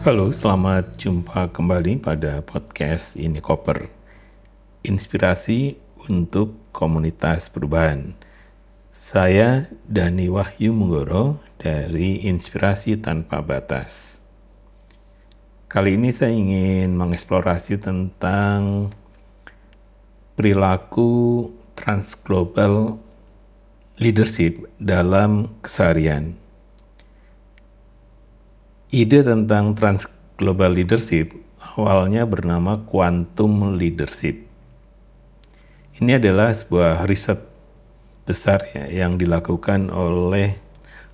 Halo, selamat jumpa kembali pada podcast ini Koper. Inspirasi untuk komunitas perubahan. Saya Dani Wahyu Munggoro dari Inspirasi Tanpa Batas. Kali ini saya ingin mengeksplorasi tentang perilaku transglobal leadership dalam keseharian Ide tentang trans global leadership awalnya bernama quantum leadership. Ini adalah sebuah riset besar ya, yang dilakukan oleh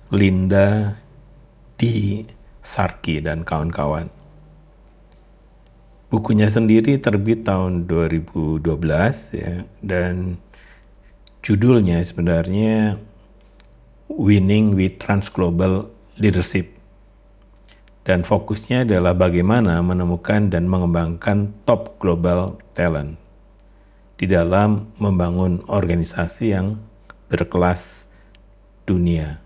Linda D. Sarki dan kawan-kawan. Bukunya sendiri terbit tahun 2012 ya dan judulnya sebenarnya Winning with Transglobal Leadership dan fokusnya adalah bagaimana menemukan dan mengembangkan top global talent di dalam membangun organisasi yang berkelas dunia.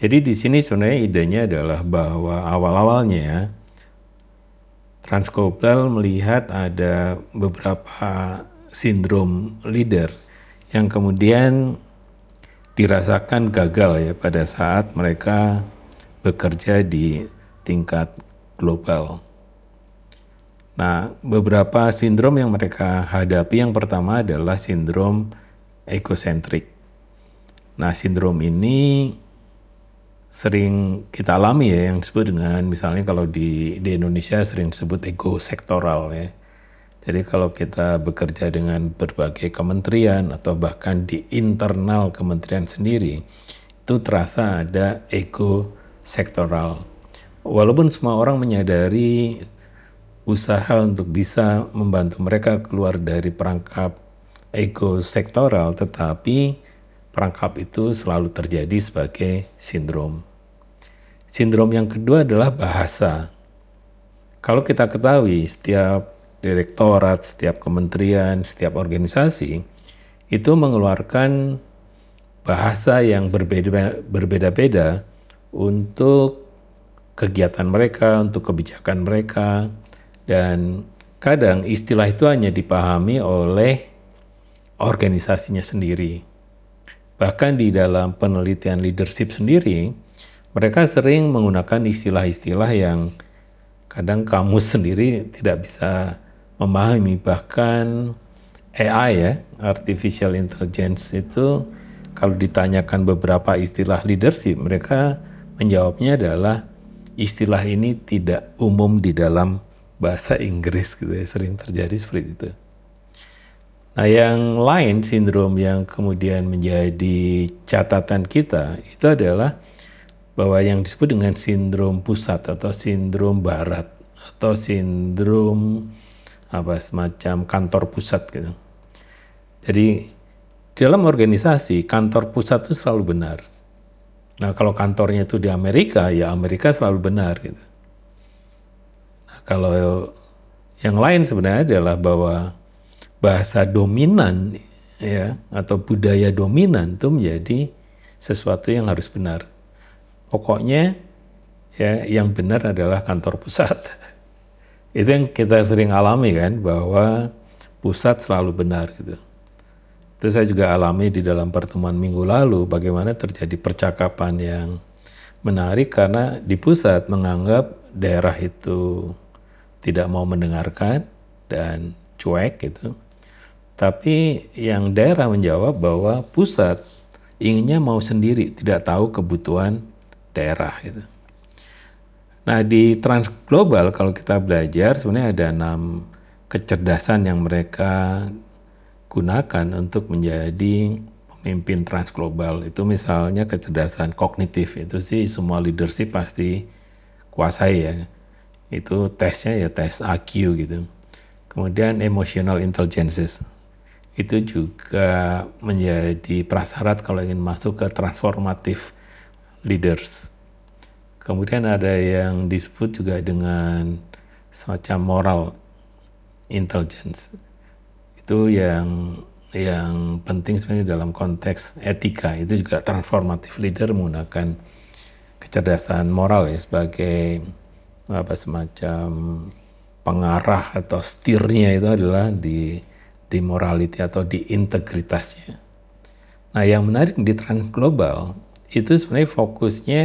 Jadi di sini sebenarnya idenya adalah bahwa awal-awalnya Transglobal melihat ada beberapa sindrom leader yang kemudian dirasakan gagal ya pada saat mereka bekerja di tingkat global. Nah, beberapa sindrom yang mereka hadapi yang pertama adalah sindrom egosentrik. Nah, sindrom ini sering kita alami ya yang disebut dengan misalnya kalau di di Indonesia sering disebut ego sektoral ya. Jadi kalau kita bekerja dengan berbagai kementerian atau bahkan di internal kementerian sendiri itu terasa ada ego sektoral walaupun semua orang menyadari usaha untuk bisa membantu mereka keluar dari perangkap ego sektoral, tetapi perangkap itu selalu terjadi sebagai sindrom. Sindrom yang kedua adalah bahasa. Kalau kita ketahui setiap direktorat, setiap kementerian, setiap organisasi itu mengeluarkan bahasa yang berbeda-beda untuk kegiatan mereka, untuk kebijakan mereka, dan kadang istilah itu hanya dipahami oleh organisasinya sendiri. Bahkan di dalam penelitian leadership sendiri, mereka sering menggunakan istilah-istilah yang kadang kamu sendiri tidak bisa memahami. Bahkan AI ya, artificial intelligence itu kalau ditanyakan beberapa istilah leadership, mereka menjawabnya adalah istilah ini tidak umum di dalam bahasa Inggris gitu ya, sering terjadi seperti itu. Nah, yang lain sindrom yang kemudian menjadi catatan kita itu adalah bahwa yang disebut dengan sindrom pusat atau sindrom barat atau sindrom apa semacam kantor pusat gitu. Jadi dalam organisasi kantor pusat itu selalu benar Nah kalau kantornya itu di Amerika, ya Amerika selalu benar gitu. Nah, kalau yang lain sebenarnya adalah bahwa bahasa dominan ya atau budaya dominan itu menjadi sesuatu yang harus benar. Pokoknya ya yang benar adalah kantor pusat. Itu yang kita sering alami kan bahwa pusat selalu benar gitu. Itu saya juga alami di dalam pertemuan minggu lalu bagaimana terjadi percakapan yang menarik karena di pusat menganggap daerah itu tidak mau mendengarkan dan cuek gitu. Tapi yang daerah menjawab bahwa pusat inginnya mau sendiri, tidak tahu kebutuhan daerah gitu. Nah di trans global kalau kita belajar sebenarnya ada enam kecerdasan yang mereka gunakan untuk menjadi pemimpin transglobal. Itu misalnya kecerdasan kognitif. Itu sih semua leadership pasti kuasai ya. Itu tesnya ya tes IQ gitu. Kemudian emotional intelligence itu juga menjadi prasyarat kalau ingin masuk ke transformative leaders. Kemudian ada yang disebut juga dengan semacam moral intelligence itu yang yang penting sebenarnya dalam konteks etika itu juga transformatif leader menggunakan kecerdasan moral ya sebagai apa semacam pengarah atau stirnya itu adalah di di morality atau di integritasnya. Nah, yang menarik di transglobal itu sebenarnya fokusnya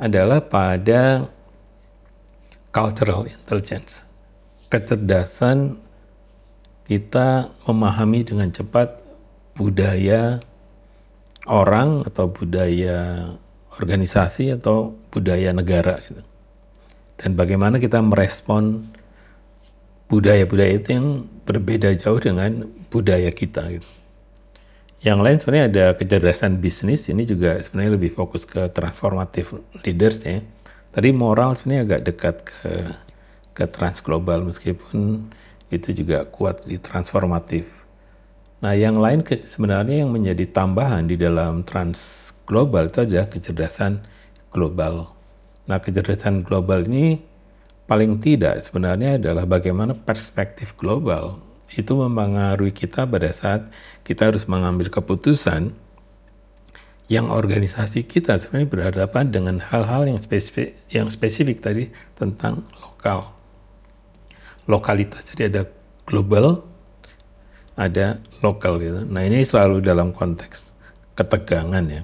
adalah pada cultural intelligence. Kecerdasan kita memahami dengan cepat budaya orang atau budaya organisasi atau budaya negara gitu. Dan bagaimana kita merespon budaya-budaya itu yang berbeda jauh dengan budaya kita gitu. Yang lain sebenarnya ada kecerdasan bisnis, ini juga sebenarnya lebih fokus ke transformative leaders ya. Tadi moral sebenarnya agak dekat ke ke transglobal meskipun itu juga kuat di transformatif. Nah, yang lain ke, sebenarnya yang menjadi tambahan di dalam transglobal itu adalah kecerdasan global. Nah, kecerdasan global ini paling tidak sebenarnya adalah bagaimana perspektif global itu mempengaruhi kita pada saat kita harus mengambil keputusan yang organisasi kita sebenarnya berhadapan dengan hal-hal yang spesifik yang spesifik tadi tentang lokal lokalitas jadi ada global ada lokal gitu nah ini selalu dalam konteks ketegangan ya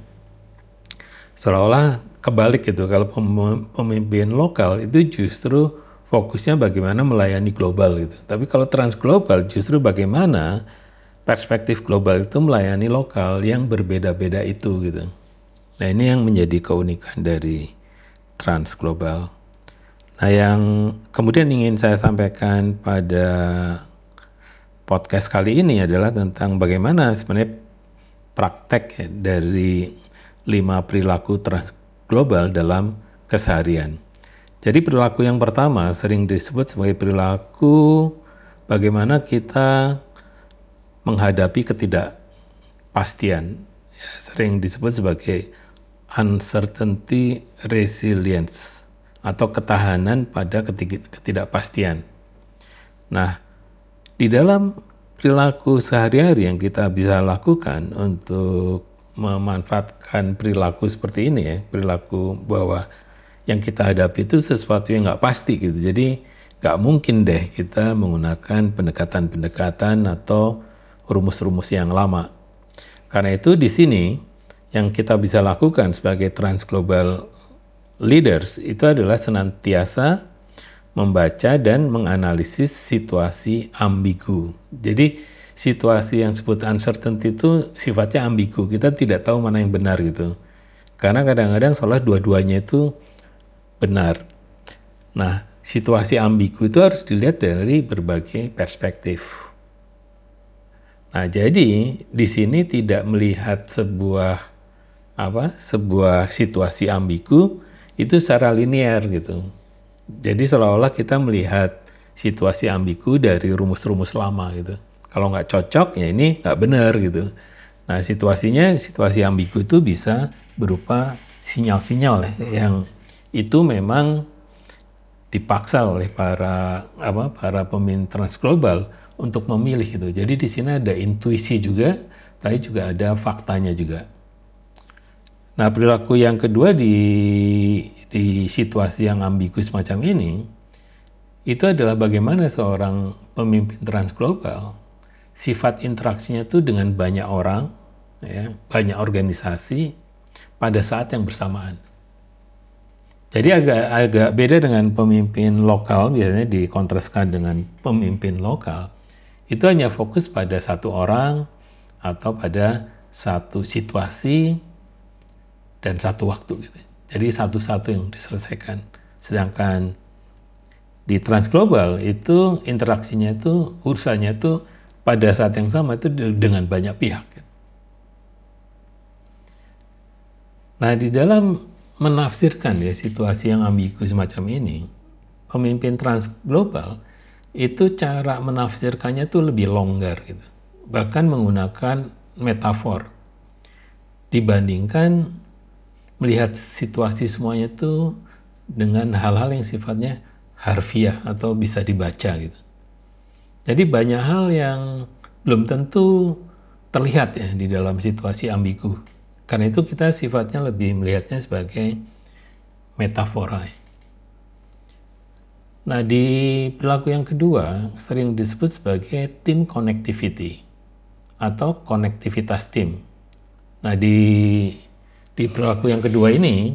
seolah-olah kebalik gitu kalau pemimpin lokal itu justru fokusnya bagaimana melayani global gitu. Tapi kalau transglobal justru bagaimana perspektif global itu melayani lokal yang berbeda-beda itu gitu. Nah ini yang menjadi keunikan dari transglobal. Nah yang kemudian ingin saya sampaikan pada podcast kali ini adalah tentang bagaimana sebenarnya praktek ya, dari lima perilaku transglobal dalam keseharian. Jadi perilaku yang pertama sering disebut sebagai perilaku bagaimana kita menghadapi ketidakpastian. Ya, sering disebut sebagai uncertainty resilience atau ketahanan pada ketidakpastian. Nah, di dalam perilaku sehari-hari yang kita bisa lakukan untuk memanfaatkan perilaku seperti ini ya, perilaku bahwa yang kita hadapi itu sesuatu yang nggak pasti gitu. Jadi nggak mungkin deh kita menggunakan pendekatan-pendekatan atau rumus-rumus yang lama. Karena itu di sini yang kita bisa lakukan sebagai transglobal leaders itu adalah senantiasa membaca dan menganalisis situasi ambigu. Jadi situasi yang disebut uncertainty itu sifatnya ambigu. Kita tidak tahu mana yang benar gitu. Karena kadang-kadang soalnya dua-duanya itu benar. Nah, situasi ambigu itu harus dilihat dari berbagai perspektif. Nah, jadi di sini tidak melihat sebuah apa? sebuah situasi ambigu itu secara linear gitu. Jadi seolah-olah kita melihat situasi ambigu dari rumus-rumus lama gitu. Kalau nggak cocok ya ini nggak benar gitu. Nah situasinya situasi ambigu itu bisa berupa sinyal-sinyal ya, yang itu memang dipaksa oleh para apa para pemimpin transglobal untuk memilih itu. Jadi di sini ada intuisi juga, tapi juga ada faktanya juga. Nah, perilaku yang kedua di di situasi yang ambigu semacam ini itu adalah bagaimana seorang pemimpin transglobal sifat interaksinya itu dengan banyak orang, ya, banyak organisasi pada saat yang bersamaan. Jadi agak agak beda dengan pemimpin lokal biasanya dikontraskan dengan pemimpin lokal. Itu hanya fokus pada satu orang atau pada satu situasi dan satu waktu gitu. Jadi satu-satu yang diselesaikan. Sedangkan di transglobal itu interaksinya itu urusannya itu pada saat yang sama itu dengan banyak pihak. Nah di dalam menafsirkan ya situasi yang ambigu semacam ini, pemimpin transglobal itu cara menafsirkannya itu lebih longgar gitu. Bahkan menggunakan metafor dibandingkan melihat situasi semuanya itu dengan hal-hal yang sifatnya harfiah atau bisa dibaca gitu. Jadi banyak hal yang belum tentu terlihat ya di dalam situasi ambigu karena itu kita sifatnya lebih melihatnya sebagai metafora. Nah, di perilaku yang kedua sering disebut sebagai team connectivity atau konektivitas tim. Nah, di di perilaku yang kedua ini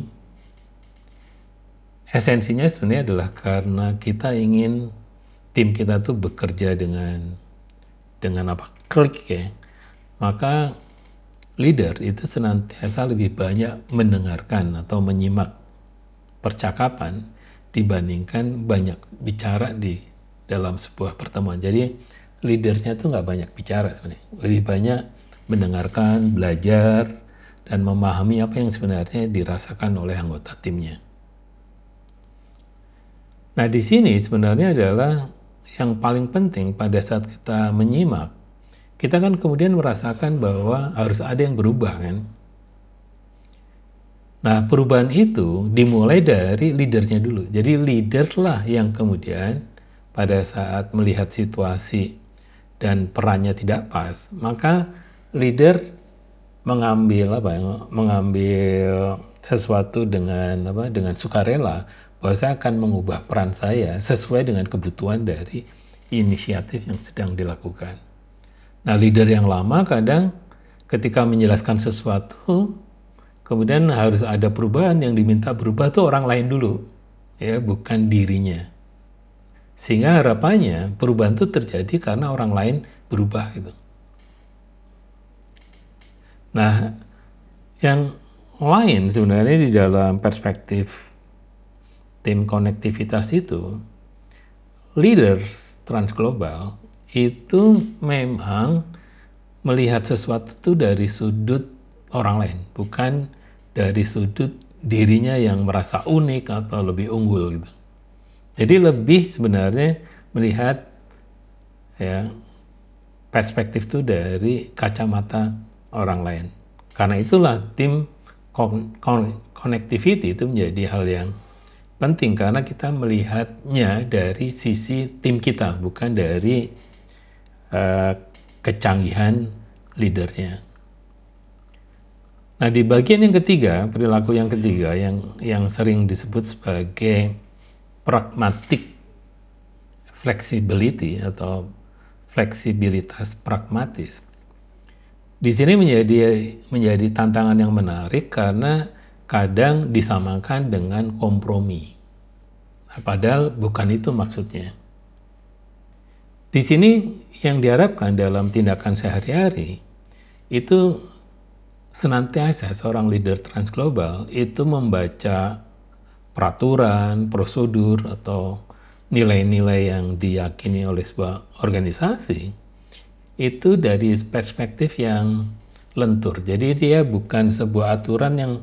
esensinya sebenarnya adalah karena kita ingin tim kita tuh bekerja dengan dengan apa? Klik ya. Maka leader itu senantiasa lebih banyak mendengarkan atau menyimak percakapan dibandingkan banyak bicara di dalam sebuah pertemuan. Jadi leadernya tuh nggak banyak bicara sebenarnya, lebih banyak mendengarkan, belajar, dan memahami apa yang sebenarnya dirasakan oleh anggota timnya. Nah di sini sebenarnya adalah yang paling penting pada saat kita menyimak, kita kan kemudian merasakan bahwa harus ada yang berubah kan. Nah, perubahan itu dimulai dari leadernya dulu. Jadi leader lah yang kemudian pada saat melihat situasi dan perannya tidak pas, maka leader mengambil apa ya, mengambil sesuatu dengan apa dengan sukarela bahwa saya akan mengubah peran saya sesuai dengan kebutuhan dari inisiatif yang sedang dilakukan. Nah, leader yang lama kadang ketika menjelaskan sesuatu kemudian harus ada perubahan yang diminta berubah tuh orang lain dulu ya bukan dirinya sehingga harapannya perubahan itu terjadi karena orang lain berubah gitu nah yang lain sebenarnya di dalam perspektif tim konektivitas itu leaders transglobal itu memang melihat sesuatu itu dari sudut orang lain, bukan dari sudut dirinya yang merasa unik atau lebih unggul gitu. Jadi lebih sebenarnya melihat ya perspektif itu dari kacamata orang lain. Karena itulah tim connectivity itu menjadi hal yang penting karena kita melihatnya dari sisi tim kita bukan dari uh, kecanggihan leadernya. Nah, di bagian yang ketiga, perilaku yang ketiga yang yang sering disebut sebagai pragmatic flexibility atau fleksibilitas pragmatis. Di sini menjadi menjadi tantangan yang menarik karena kadang disamakan dengan kompromi. Nah, padahal bukan itu maksudnya. Di sini yang diharapkan dalam tindakan sehari-hari itu senantiasa seorang leader transglobal itu membaca peraturan, prosedur, atau nilai-nilai yang diyakini oleh sebuah organisasi itu dari perspektif yang lentur. Jadi dia bukan sebuah aturan yang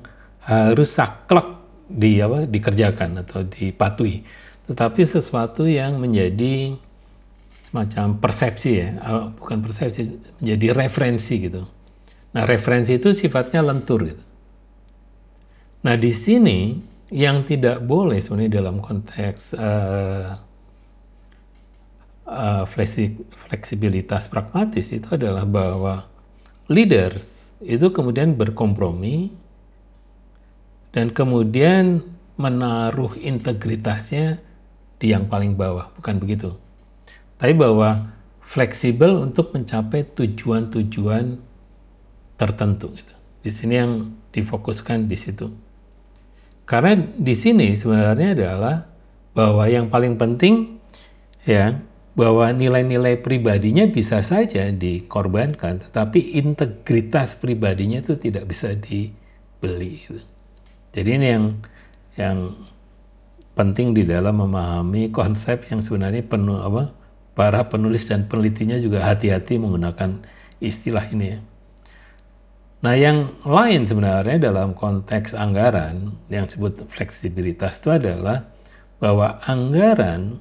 harus saklek di apa dikerjakan atau dipatuhi, tetapi sesuatu yang menjadi semacam persepsi ya, bukan persepsi, menjadi referensi gitu Nah, referensi itu sifatnya lentur gitu. Nah, di sini yang tidak boleh sebenarnya dalam konteks uh, uh, fleksibilitas pragmatis itu adalah bahwa leaders itu kemudian berkompromi dan kemudian menaruh integritasnya di yang paling bawah, bukan begitu. Tapi bahwa fleksibel untuk mencapai tujuan-tujuan tertentu. Gitu. Di sini yang difokuskan di situ. Karena di sini sebenarnya adalah bahwa yang paling penting ya bahwa nilai-nilai pribadinya bisa saja dikorbankan, tetapi integritas pribadinya itu tidak bisa dibeli. Jadi ini yang yang penting di dalam memahami konsep yang sebenarnya penuh apa para penulis dan penelitinya juga hati-hati menggunakan istilah ini ya. Nah, yang lain sebenarnya dalam konteks anggaran yang disebut fleksibilitas itu adalah bahwa anggaran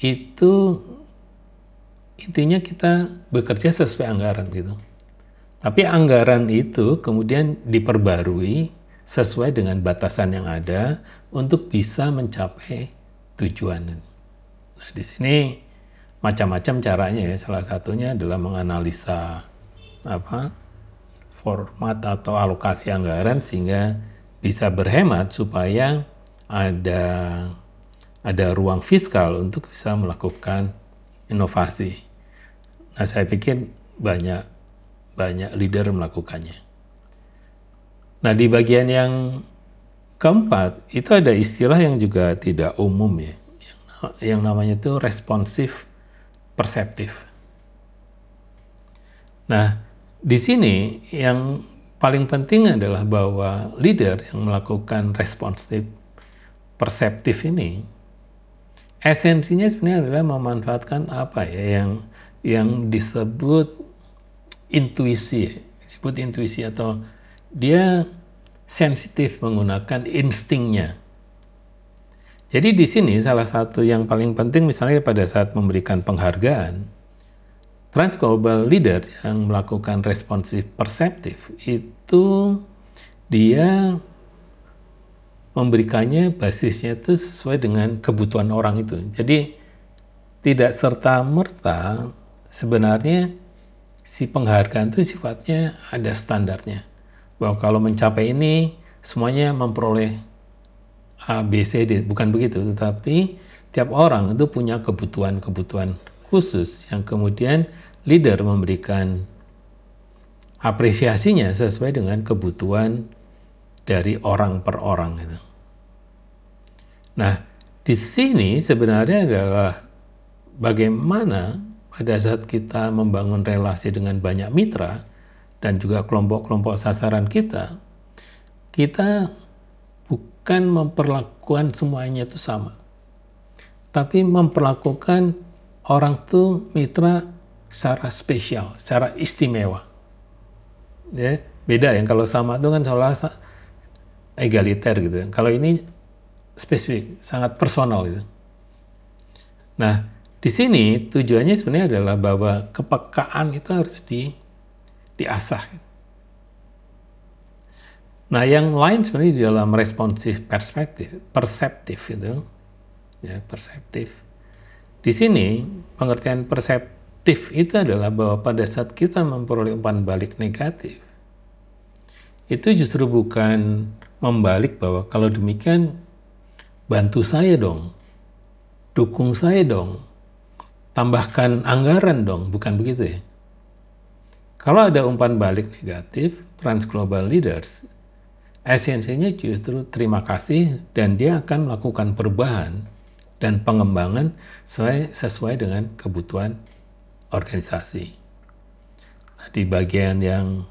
itu intinya kita bekerja sesuai anggaran gitu. Tapi anggaran itu kemudian diperbarui sesuai dengan batasan yang ada untuk bisa mencapai tujuan. Nah, di sini macam-macam caranya ya. Salah satunya adalah menganalisa apa format atau alokasi anggaran sehingga bisa berhemat supaya ada ada ruang fiskal untuk bisa melakukan inovasi. Nah, saya pikir banyak banyak leader melakukannya. Nah, di bagian yang keempat itu ada istilah yang juga tidak umum ya, yang, namanya itu responsif perseptif. Nah, di sini yang paling penting adalah bahwa leader yang melakukan responsif perseptif ini esensinya sebenarnya adalah memanfaatkan apa ya yang yang disebut intuisi, disebut intuisi atau dia sensitif menggunakan instingnya. Jadi di sini salah satu yang paling penting misalnya pada saat memberikan penghargaan, Trans Global Leader yang melakukan responsif perseptif itu dia memberikannya basisnya itu sesuai dengan kebutuhan orang itu. Jadi tidak serta merta sebenarnya si penghargaan itu sifatnya ada standarnya. Bahwa kalau mencapai ini semuanya memperoleh A, B, C, D. Bukan begitu, tetapi tiap orang itu punya kebutuhan-kebutuhan khusus yang kemudian leader memberikan apresiasinya sesuai dengan kebutuhan dari orang per orang itu. Nah, di sini sebenarnya adalah bagaimana pada saat kita membangun relasi dengan banyak mitra dan juga kelompok-kelompok sasaran kita, kita bukan memperlakukan semuanya itu sama, tapi memperlakukan orang tuh mitra secara spesial, secara istimewa. Ya, beda yang kalau sama itu kan seolah egaliter gitu. Ya. Kalau ini spesifik, sangat personal gitu. Nah, di sini tujuannya sebenarnya adalah bahwa kepekaan itu harus di diasah. Nah, yang lain sebenarnya di dalam responsif perspektif, perseptif itu, ya perseptif di sini pengertian perseptif itu adalah bahwa pada saat kita memperoleh umpan balik negatif, itu justru bukan membalik bahwa kalau demikian bantu saya dong, dukung saya dong, tambahkan anggaran dong, bukan begitu ya. Kalau ada umpan balik negatif, trans global leaders, esensinya justru terima kasih dan dia akan melakukan perubahan dan pengembangan sesuai, sesuai dengan kebutuhan organisasi. Nah, di bagian yang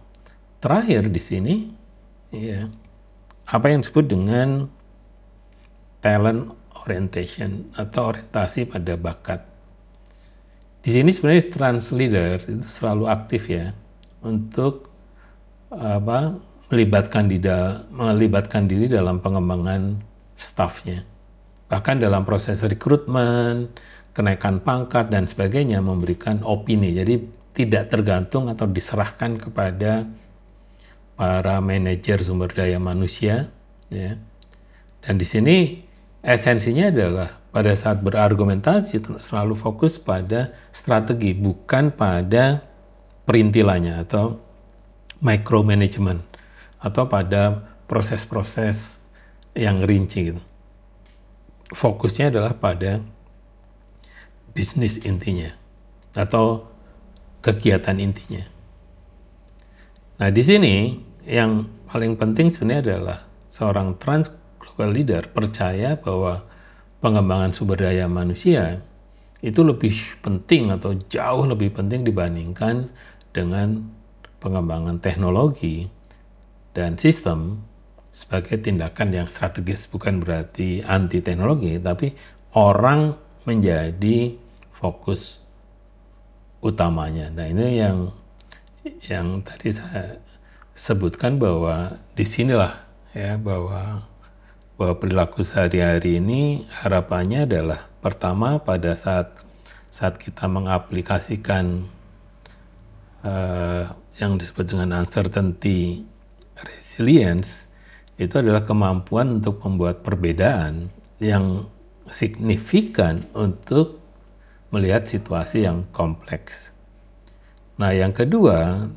terakhir di sini, ya, apa yang disebut dengan talent orientation atau orientasi pada bakat. Di sini sebenarnya trans leader itu selalu aktif ya untuk apa melibatkan diri melibatkan diri dalam pengembangan staffnya bahkan dalam proses rekrutmen, kenaikan pangkat dan sebagainya memberikan opini. Jadi tidak tergantung atau diserahkan kepada para manajer sumber daya manusia, ya. Dan di sini esensinya adalah pada saat berargumentasi selalu fokus pada strategi, bukan pada perintilannya atau micromanagement atau pada proses-proses yang rinci gitu fokusnya adalah pada bisnis intinya atau kegiatan intinya. Nah, di sini yang paling penting sebenarnya adalah seorang trans global leader percaya bahwa pengembangan sumber daya manusia itu lebih penting atau jauh lebih penting dibandingkan dengan pengembangan teknologi dan sistem sebagai tindakan yang strategis bukan berarti anti teknologi tapi orang menjadi fokus utamanya. Nah ini yang yang tadi saya sebutkan bahwa di sinilah ya bahwa perilaku sehari-hari ini harapannya adalah pertama pada saat saat kita mengaplikasikan uh, yang disebut dengan uncertainty resilience itu adalah kemampuan untuk membuat perbedaan yang signifikan untuk melihat situasi yang kompleks. Nah, yang kedua,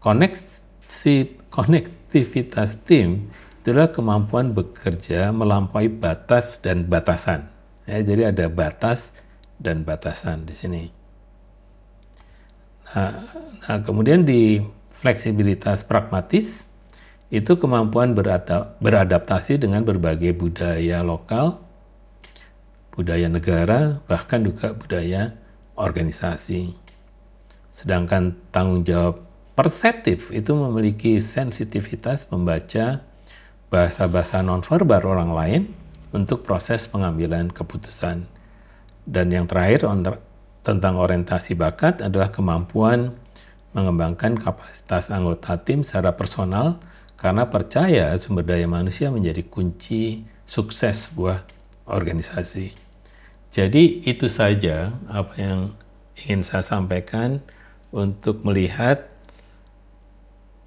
koneksi konektivitas tim itulah kemampuan bekerja melampaui batas dan batasan. Ya, jadi ada batas dan batasan di sini. Nah, nah kemudian di fleksibilitas pragmatis itu kemampuan beradaptasi dengan berbagai budaya lokal, budaya negara, bahkan juga budaya organisasi. Sedangkan tanggung jawab perseptif itu memiliki sensitivitas membaca bahasa-bahasa nonverbal orang lain untuk proses pengambilan keputusan. Dan yang terakhir tentang orientasi bakat adalah kemampuan mengembangkan kapasitas anggota tim secara personal karena percaya sumber daya manusia menjadi kunci sukses sebuah organisasi. Jadi itu saja apa yang ingin saya sampaikan untuk melihat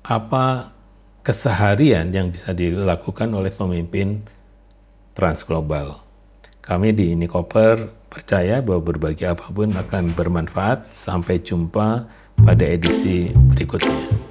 apa keseharian yang bisa dilakukan oleh pemimpin transglobal. Kami di Nikoper percaya bahwa berbagi apa pun akan bermanfaat. Sampai jumpa pada edisi berikutnya.